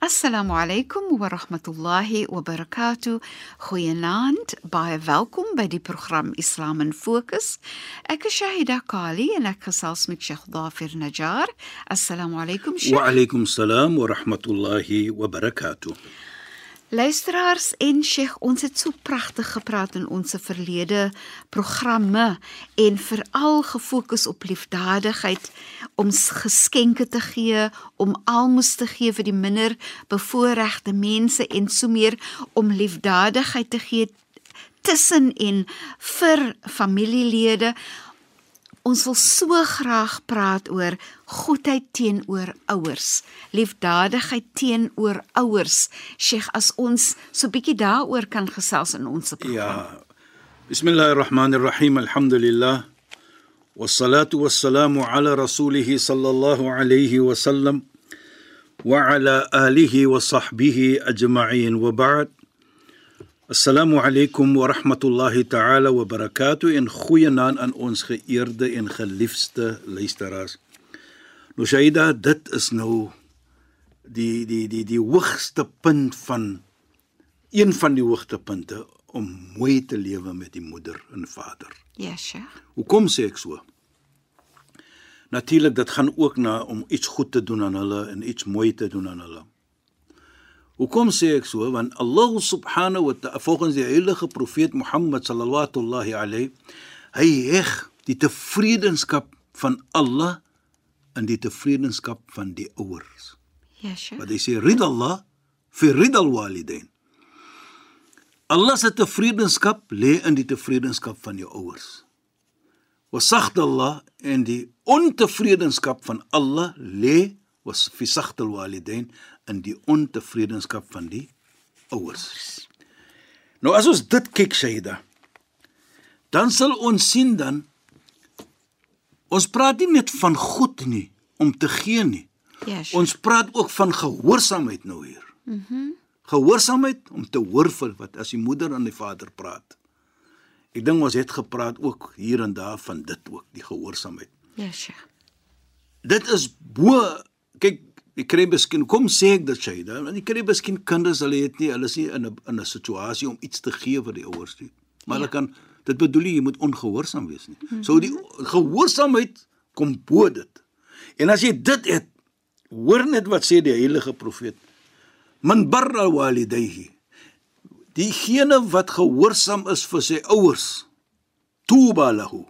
Assalamu alaykum wa rahmatullahi wa barakatuh. Goeienaand, baie welkom by die program Islam in Fokus. Ek is Shahida Kali en ek gesels met Sheikh Dafir Najjar. Assalamu alaykum Sheikh. Wa alaykum salaam wa rahmatullahi wa barakatuh. Luisteraars en Sheikh, ons het so pragtig gepraat in ons verlede programme en veral gefokus op liefdadigheid om geskenke te gee, om almos te gee vir die minder bevoorregte mense en so meer om liefdadigheid te gee tussen en vir familielede. Ons wil so graag praat oor goedheid teenoor ouers, liefdadigheid teenoor ouers. Sheikh, as ons so bietjie daaroor kan gesels in ons program. Ja. Bismillahirrahmanirrahim. Alhamdulillah. Wassalatu wassalamu ala rasulih sallallahu alayhi wa sallam wa ala alihi wa sahbihi ajma'in wa ba'd. Assalamu alaykum wa rahmatullahi ta'ala wa barakatuh en goeienaand aan ons geëerde en geliefde luisteraars. Nou Shaida, dit is nou die die die die hoogste punt van een van die hoogtepunte om mooi te lewe met die moeder en vader. Ja, Sheikh. Hoekom sê ek so? Natuurlik dit gaan ook na om iets goed te doen aan hulle en iets mooi te doen aan hulle. Hoekom sê ek so? Want Allah subhanahu wa ta'ala volgens die heilige profeet Mohammed sallallahu alayhi hy heg die tevredenskap van Allah in die tevredenskap van die ouers. Ja, Sheikh. Wat hy sê ridallah fi ridal walidain. Allah se tevredenskap lê in die tevredenskap van jou ouers. Wa sakhdallah en die ontevredenskap van Allah lê was fi sakhdal walidain in die ontevredenskap van die ouers. Nou as ons dit kyk Shaida, dan sal ons sien dan ons praat nie net van goed nie om te gee nie. Ja, Sheikh. Ons praat ook van gehoorsaamheid nou hier. Mhm. Mm gehoorsaamheid om te hoor vir wat as die moeder en die vader praat. Ek dink ons het gepraat ook hier en daar van dit ook, die gehoorsaamheid. Ja, Sheikh. Dit is bo kyk kry miskien kom sê ek dit want ek kry miskien kinders hulle het nie hulle is nie in 'n in 'n situasie om iets te gee vir die ouers nie. Maar Ja. hulle kan dit bedoel jy, moet ongehoorsaam wees nie. Mm -hmm. So die gehoorsaamheid kom bo dit. En as jy dit het, hoor net wat sê die heilige profeet. Man barra walidayhi. Diegene wat gehoorsaam is vir sy ouers, tuba lahu.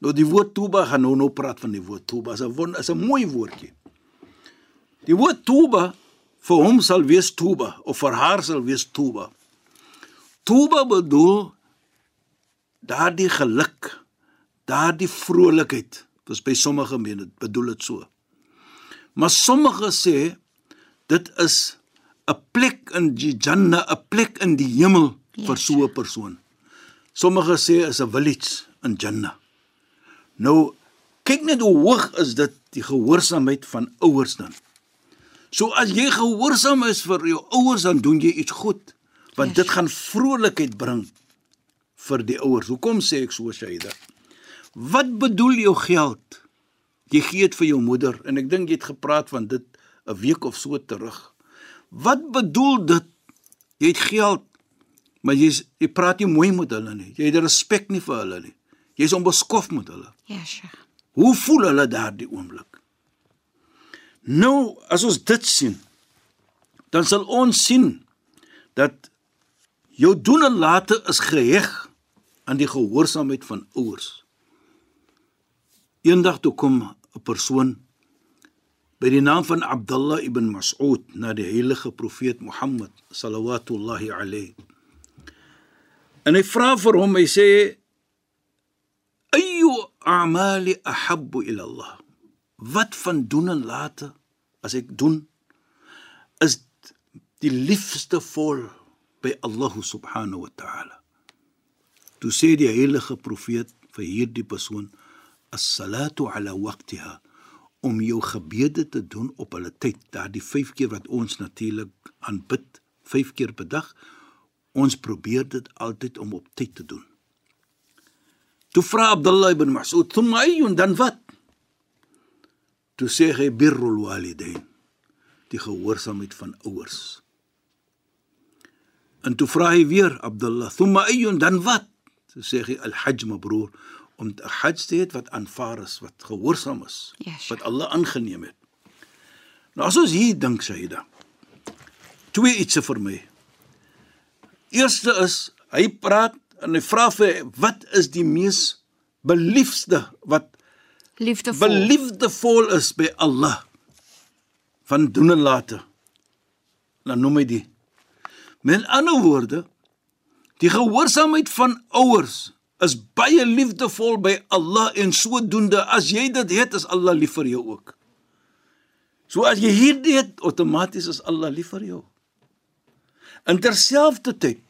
Nou die woord tuba gaan nou nou praat van die woord tuba. Is 'n is 'n mooi woordjie. Die woord tuba vir hom sal wees tuba of vir haar sal wees tuba. Tuba bedoel daardie geluk, daardie vrolikheid. Dis by sommige mense bedoel dit so. Maar sommige sê dit is 'n plek in die Jannah, 'n plek in die hemel Ja, vir so 'n persoon. Sommige sê is 'n village in Jannah. Nou kyk net hoe hoog is dit die gehoorsaamheid van ouers dan. So as jy gehoorsaam is vir jou ouers dan doen jy iets goed want Yes. dit gaan vrolikheid bring vir die ouers. Hoekom sê ek so Shaida? Wat bedoel jou geld? Jy gee dit vir jou moeder en ek dink jy het gepraat van dit 'n week of so terug. Wat bedoel dit? Jy het geld, maar jy jy praat nie mooi met hulle nie. Jy het respek nie vir hulle nie. Jy's onbeskof met hulle. Ja, Sheikh. Hoe voel hulle daardie oomblik? Nou, as ons dit sien, dan sal ons sien dat jou doen en late is geheg aan die gehoorsaamheid van ouers. Eendag toe kom 'n persoon by die naam van Abdullah ibn Mas'ud na die heilige profeet Mohammed sallallahu alayhi. En hy vra vir hom, hy sê ayu a'mali ahabbu ila Allah. Wat van doen en late as ek doen is die liefste vol by Allah subhanahu wa ta'ala. Toe sê die heilige profeet vir hierdie persoon as-salatu ala waqtiha om jou gebede te doen op hulle tyd. Daardie 5 keer wat ons natuurlik aanbid, 5 keer per dag. Ons probeer dit altyd om op tyd te doen. Toe vra Abdullah ibn Mas'ud, "Thumma ayyun dan wat?" Toe sê hy birrul walidain, die gehoorsaamheid van ouers. En toe vra hy weer Abdullah, "Thumma ayyun dan wat?" Toe sê hy al-hajj mabrur, om 'n hajj te hê wat aanvaar is, wat gehoorsaam is, Yes. wat Allah aangeneem het. Nou as ons hier dink, Shaida, twee ietsie vir my. Eerste is hy praat en hy vra vir wat is die mees beliefde wat Liefdevol. beliefdevol is by Allah van doen en late. Dan noem hy die. Met ander woorde, die gehoorsaamheid van ouers is baie liefdevol by Allah en sodoende as jy dit het, is Allah lief vir jou ook. So as jy hierdie het, outomaties is Allah lief vir jou. In terselfdertyd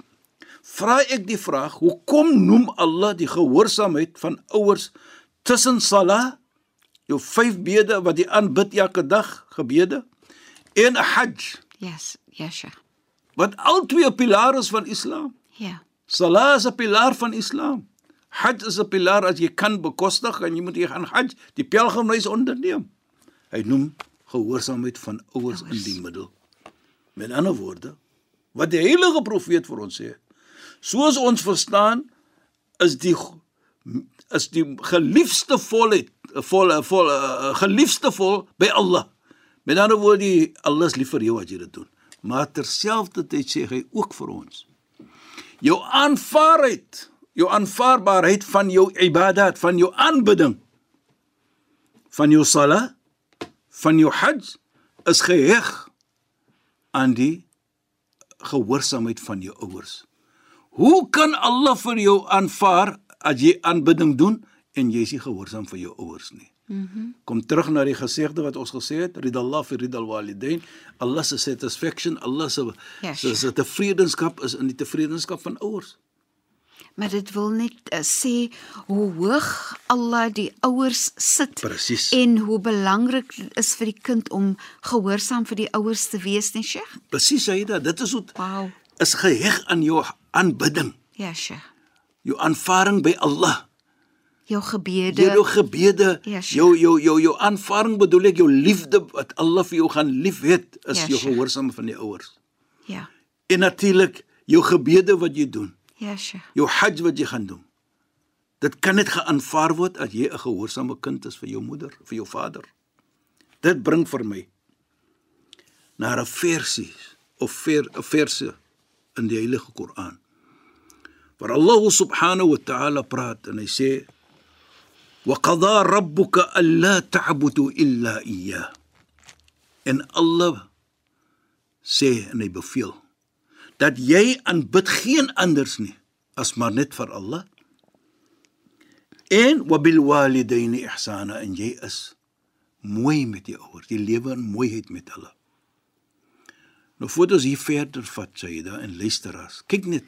vra ek die vraag, hoekom noem Allah die gehoorsaamheid van ouers tussen salat, jou vyf bede wat jy aanbid elke dag, gebede, en 'n hajj, Yes, yes, Sheikh. wat al twee pilare is van Islam. Ja. Salat is 'n pilaar van Islam. Hajj is 'n pilaar as jy kan bekostig en jy moet jy gaan hajj, die pelgrimreis onderneem. Hy noem gehoorsaamheid van ouers in die middel. Met ander woorde, wat die heilige profeet vir ons sê, soos ons verstaan, is die is die geliefde volheid, vol vol uh, geliefde vol by Allah. Met ander woorde, Allah is lief vir jou as jy dit doen. Maar terselfdertyd sê hy ook vir ons jou aanvaarheid, jou aanvaarbaarheid van jou ibadat, van jou aanbidding, van jou sala, van jou hajj is geheg aan die gehoorsaamheid van jou ouers. Hoe kan Allah vir jou aanvaar as jy aanbidding doen en jy is nie gehoorsaam vir jou ouers nie? Mm Kom terug na die gesegde wat ons gesê het, ridallah fi ridal walidain. Allah se satisfaction, Allah se Ja, se se tevredenskap is in die tevredenskap van ouers. Maar dit wil net uh, sê hoe hoog Allah die ouers sit Presies. en hoe belangrik dit is vir die kind om gehoorsaam vir die ouers te wees, nee Sheikh? Presies, Saida, dit is hoe Wow. is geheg aan jou aanbidding, Ja, Sheikh. Jou aanvaring by Allah. Jou gebede. Jou gebede, Ja, Sheikh. jou jou jou jou aanvaring bedoel ek jou liefde wat Allah vir jou gaan liefhet is Ja, jou gehoorsaam van die ouers. Ja. En natuurlik jou gebede wat jy doen, Ja, Sheikh. jou hajj wat jy gaan doen. Dit kan net geaanvaar word as jy 'n gehoorsame kind is vir jou moeder, vir jou vader. Dit bring vir my na 'n versie of ver verse in die Heilige Koran. Maar Allah subhanahu wa ta'ala praat en hy sê: "Wa qada rabbuka alla ta'budu illa iyyah." En Allah sê en hy beveel dat jy aanbid geen anders nie as maar net vir Allah. En wa bil walidayni ihsana en jy is mooi met jou ouers, die lewe in mooiheid met hulle. Nou voordat ons hier verder vat, Saida en luisteraars, kyk net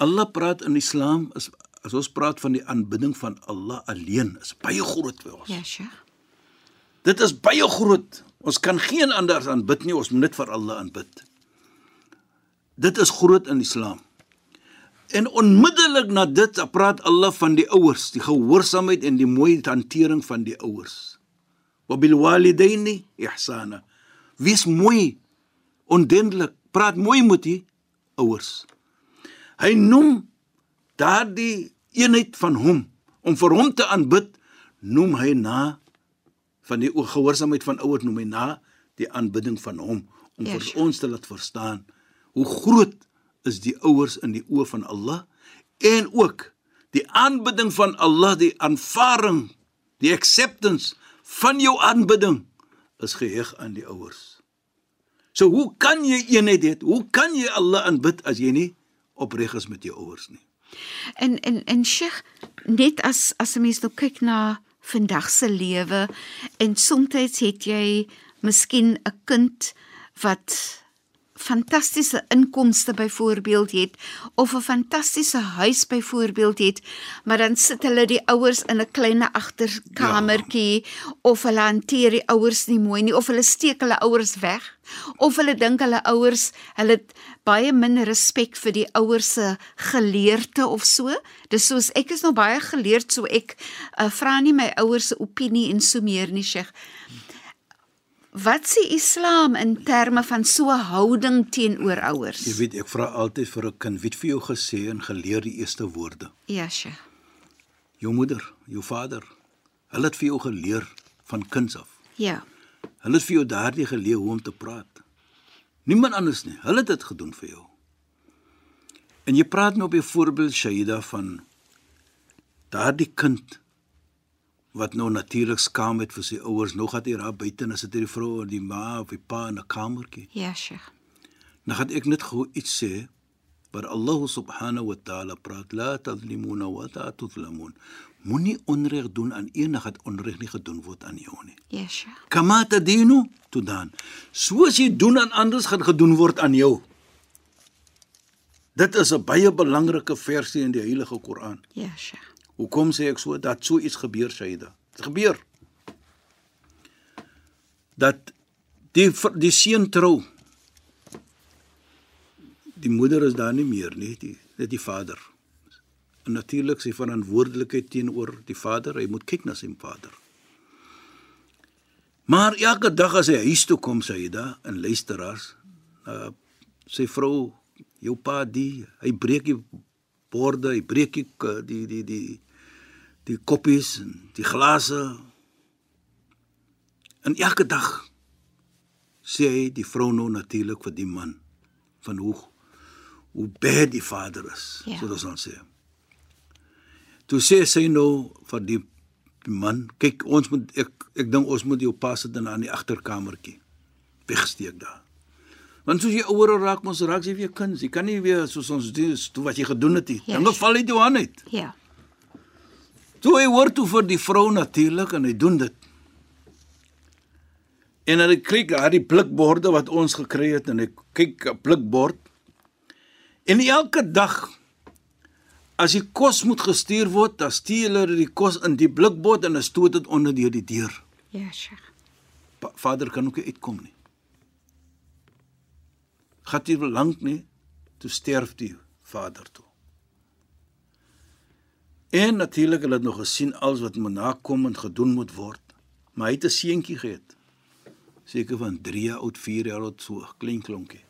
Allah praat in Islam is as ons praat van die aanbidding van Allah alleen is baie groot vir ons Ja, Sheikh. Dit is baie groot. Ons kan geen anders aanbid nie, ons moet net vir Allah aanbid. Dit is groot in Islam. En onmiddellik na dit praat Allah van die ouers, die gehoorsaamheid en die mooi hantering van die ouers. Wa bil walidaini ihsana. Wees mooi, ondendlik, praat mooi met die ouers. Hy noem daardie eenheid van hom om vir hom te aanbid, noem hy na van die gehoorsaamheid van ouers noem hy na die aanbidding van hom om Ja, vir ons te laat verstaan hoe groot is die ouers in die oë van Allah en ook die aanbidding van Allah die aanvaring die acceptance van jou aanbidding is geheg aan die ouers. So hoe kan jy eenheid hê? Hoe kan jy Allah aanbid as jy nie opreg is met jou ouers nie? En en en Sheikh, net as as 'n mens nou kyk na vandag se lewe en soms het jy miskien 'n kind wat fantastiese inkomste byvoorbeeld het of 'n fantastiese huis byvoorbeeld het, maar dan sit hulle die ouers in 'n klein agterkamertjie ja. of hulle hanteer die ouers nie mooi nie of hulle steek hulle ouers weg of hulle dink hulle ouers hulle het baie min respek vir die ouers se geleerde of so. Dis soos ek is nog baie geleerd so ek uh, vra nie my ouers se opinie en so meer nie, Sheikh. Wat sê Islam in terme van so 'n houding teenoor ouers? Jy weet, ek vra altyd vir 'n kind, wie het vir jou gesê en geleer die eerste woorde? Ja, sy. Jou moeder, jou vader. Hulle het vir jou geleer van kinds af. Ja. Hulle het vir jou daardie geleer hoe om te praat. Niemand anders nie. Hulle het dit gedoen vir jou. En jy praat nou op 'n voorbeeld Shaida van daardie kind wat nou natuurlik skaam het vir sy ouers. Nou gaan hy daar buite en sit hy die vrou en die ma of die pa in 'n kamertjie. Ja, Sheikh. Nou gaan ek net gou iets sê wat Allah subhanahu wa ta'ala praat la tadlimuna wa la tudlamun. Moenie onreg doen aan enige wat onreg nie gedoen word aan jou nie. Ja, Sheikh. Kama tadinu tudan. Soos jy doen aan ander gaan gedoen word aan jou. Dit is 'n baie belangrike versie in die Heilige Koran. Ja, Sheikh. Hoekom sê ek so dat so iets gebeur Shaida? Dit gebeur. Dat die die seun trou. Die moeder is daar nie meer nie, die dit die vader. En natuurlik sy verantwoordelikheid teenoor die vader, hy moet kyk na sy vader. Maar elke dag as hy huis toe kom, sê hy da en luisteraars, uh, sy vrou, jou pa die, hy breek die borde, hy breek die die die die die koppies en die glase. En elke dag sê hy die vrou nou natuurlik vir die man van hoe hoe baie die vader is, ja. so dat ons sê. Toe sê sy nou vir die, die man, kyk ons moet ek ek dink ons moet jou pas dit in aan die agterkamertjie wegsteek daar. Want soos jy ouer raak, mos raak jy weer kind. Jy kan nie weer soos ons doen, toe wat jy gedoen het nie. Ja. Dan val jy toe aan uit. Ja. Toe hy hoor toe vir die vrou natuurlik en hy doen dit. En hy kyk na die blikborde wat ons gekry het en hy kyk 'n blikbord. En elke dag as die kos moet gestuur word, dan stuur hulle die kos in die blikbord en stoot dit onder deur die deur. Ja, Sheikh. Vader kan ook nie uitkom nie. Gat hier lank nie, toe sterf die vader toe. En natuurlik hulle het nog gesien alles wat moet nakom en gedoen moet word. Maar hy het 'n seentjie gehad. Seker van 3 jaar oud, 4 jaar oud, so klein klonkie.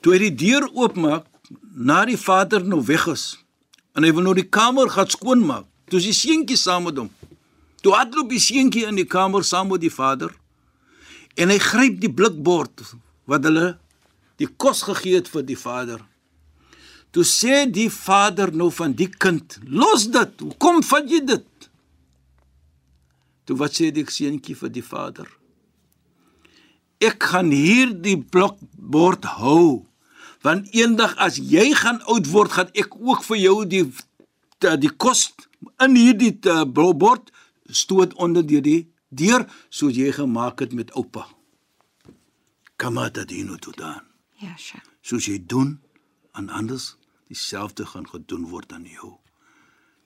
Toe hy die deur oopmaak, na die vader nou weg is, en hy wil nou die kamer gaan skoonmaak. Toe is die seentjie saam met hom. Toe hardloop die seentjie in die kamer saam met die vader en hy gryp die blikbord wat hulle die kos gegee het vir die vader Toe sê die vader nou van die kind: "Los dit. Hoekom vat jy dit?" Toe wat sê die seentjie vir die vader? Ek gaan hier die blokbord hou. Want eendag as jy gaan oud word, gaan ek ook vir jou die die, die kos in hierdie bord stoot onder deur die deur soos jy gemaak het met oupa. Kamata dino toe dan. Ja, sja. Soos jy doen aan anders dieselfde gaan gedoen word aan jou.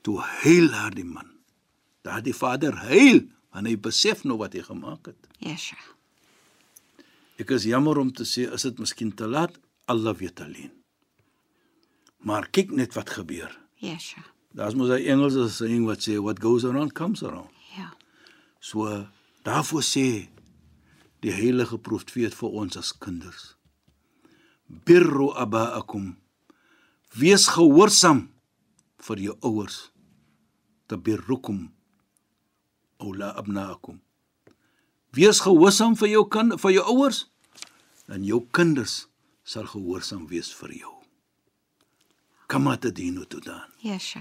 Toe huil haar die man. Daar die vader huil want hy besef nou wat hy gemaak het. Yesh. Ek is jammer om te sê is dit miskien te laat, Allah weet alleen. Maar kyk net wat gebeur. Yesh. Daar's mos 'n Engelse saying wat sê what goes around comes around. Ja. So daarvoor sê die heilige profeet vir ons as kinders. Birru abaakum Wees gehoorsaam vir jou ouers. Tabirrukum aula abnaakum. Wees gehoorsaam vir jou kind vir jou ouers en jou kinders sal gehoorsaam wees vir jou. Kamata dino to dan. Yesh.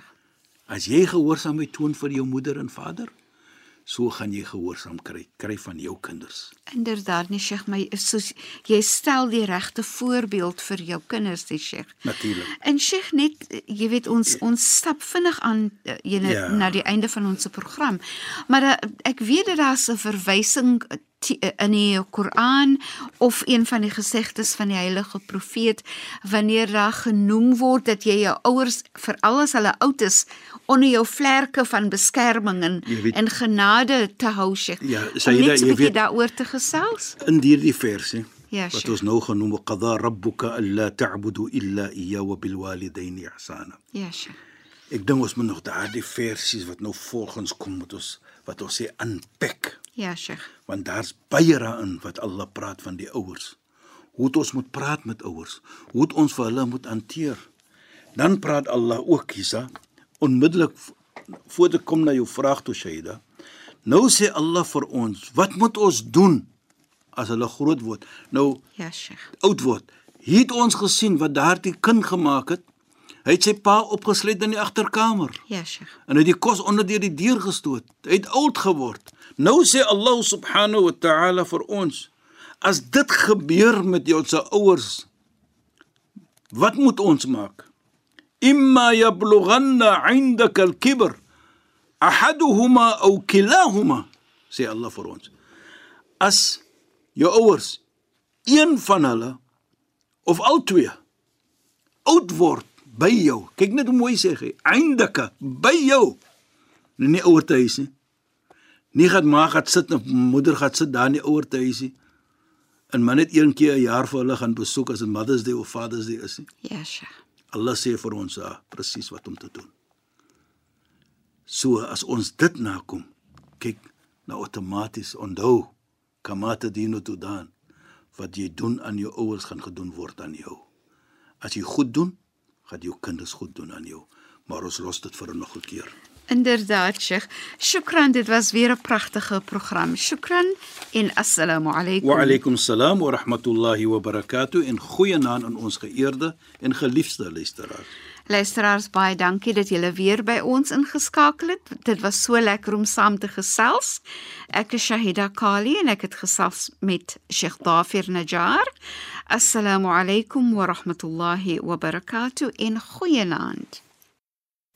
As jy gehoorsaamheid toon vir jou moeder en vader, so gaan jy gehoorsaam kry, kry van jou kinders. Inderdaad, nee Sheikh, my soos jy stel die regte voorbeeld vir jou kinders, die Sheikh. Natuurlik. En Sheikh net, eh, jy weet ons ons stap vinnig aan uh, jy net Ja. na die einde van ons program. Maar uh, ek weet dat daar's 'n verwysing eh, eh, in die Koran of een van die gesegdes van die heilige profeet wanneer daar genoem word dat jy jou ouers veral as hulle oud is onder jou vlerke van beskerming en weet- en genade te hou Sheikh. Ja, Sayyida, so 'n jy weet- daaroor te gesels. In hierdie verse Ja, wat ons nou genoem het, qada rabbuka alla ta'budu illa iyyahu wa bil walidayni ihsana. Ja, Sheikh. Ek dink ons moet nog daardie versies wat nou volgens kom met ons wat ons sê unpack Ja, Sheikh. want daar's baie daarin wat Allah praat van die ouers. Hoe het ons moet praat met ouers? Hoe het ons vir hulle moet hanteer? Dan praat Allah ook hiersa onmiddellik voor ek kom na jou vraag toe Shaida. Nou sê Allah vir ons, wat moet ons doen as hulle groot word? Nou Ja, Sheikh. oud word. Hier het ons gesien wat daardie kind gemaak het. Hy het sy pa opgesluit in die agterkamer Ja, Sheikh. en hy het die kos onder deur die deur gestoot. Hy het oud geword. Nou sê Allah subhanahu wa ta'ala vir ons, as dit gebeur met jou se ouers, wat moet ons maak? Imma yablughanna 'indaka al-kibr ahaduhuma aw kilahuma, sê Allah vir ons. As jou ouers een van hulle of al twee oud word by jou. Kyk net hoe mooi sê hy, eindeke by jou. Nou nie ouer te huis nie. Nie gaan ma gaan sit of moeder gaan sit daar in die ouer te huis nie. En maar net een keer 'n jaar vir hulle gaan besoek as 'n Mother's Day of Father's Day is nie. Ja, Sheikh. Allah sê vir ons ah, presies wat om te doen. So as ons dit nakom, kyk na outomaties onthou kamata dino to dan wat jy doen aan jou ouers gaan gedoen word aan jou. As jy goed doen, gaan jou kinders goed doen aan jou. Maar ons los dit vir nog 'n keer. Inderdaad, Sheikh. Shukran, dit was weer 'n pragtige program. Shukran en assalamu alaykum. Wa alaykum salaam wa rahmatullahi wa barakatuh en goeienaand aan ons geëerde en geliefde luisteraars. Luisteraars, baie dankie dat julle weer by ons ingeskakel het. Dit was so lekker om saam te gesels. Ek is Shahida Kali en ek het gesels met Sheikh Dafir Najjar. Assalamu alaykum wa rahmatullahi wa barakatuh en goeienaand.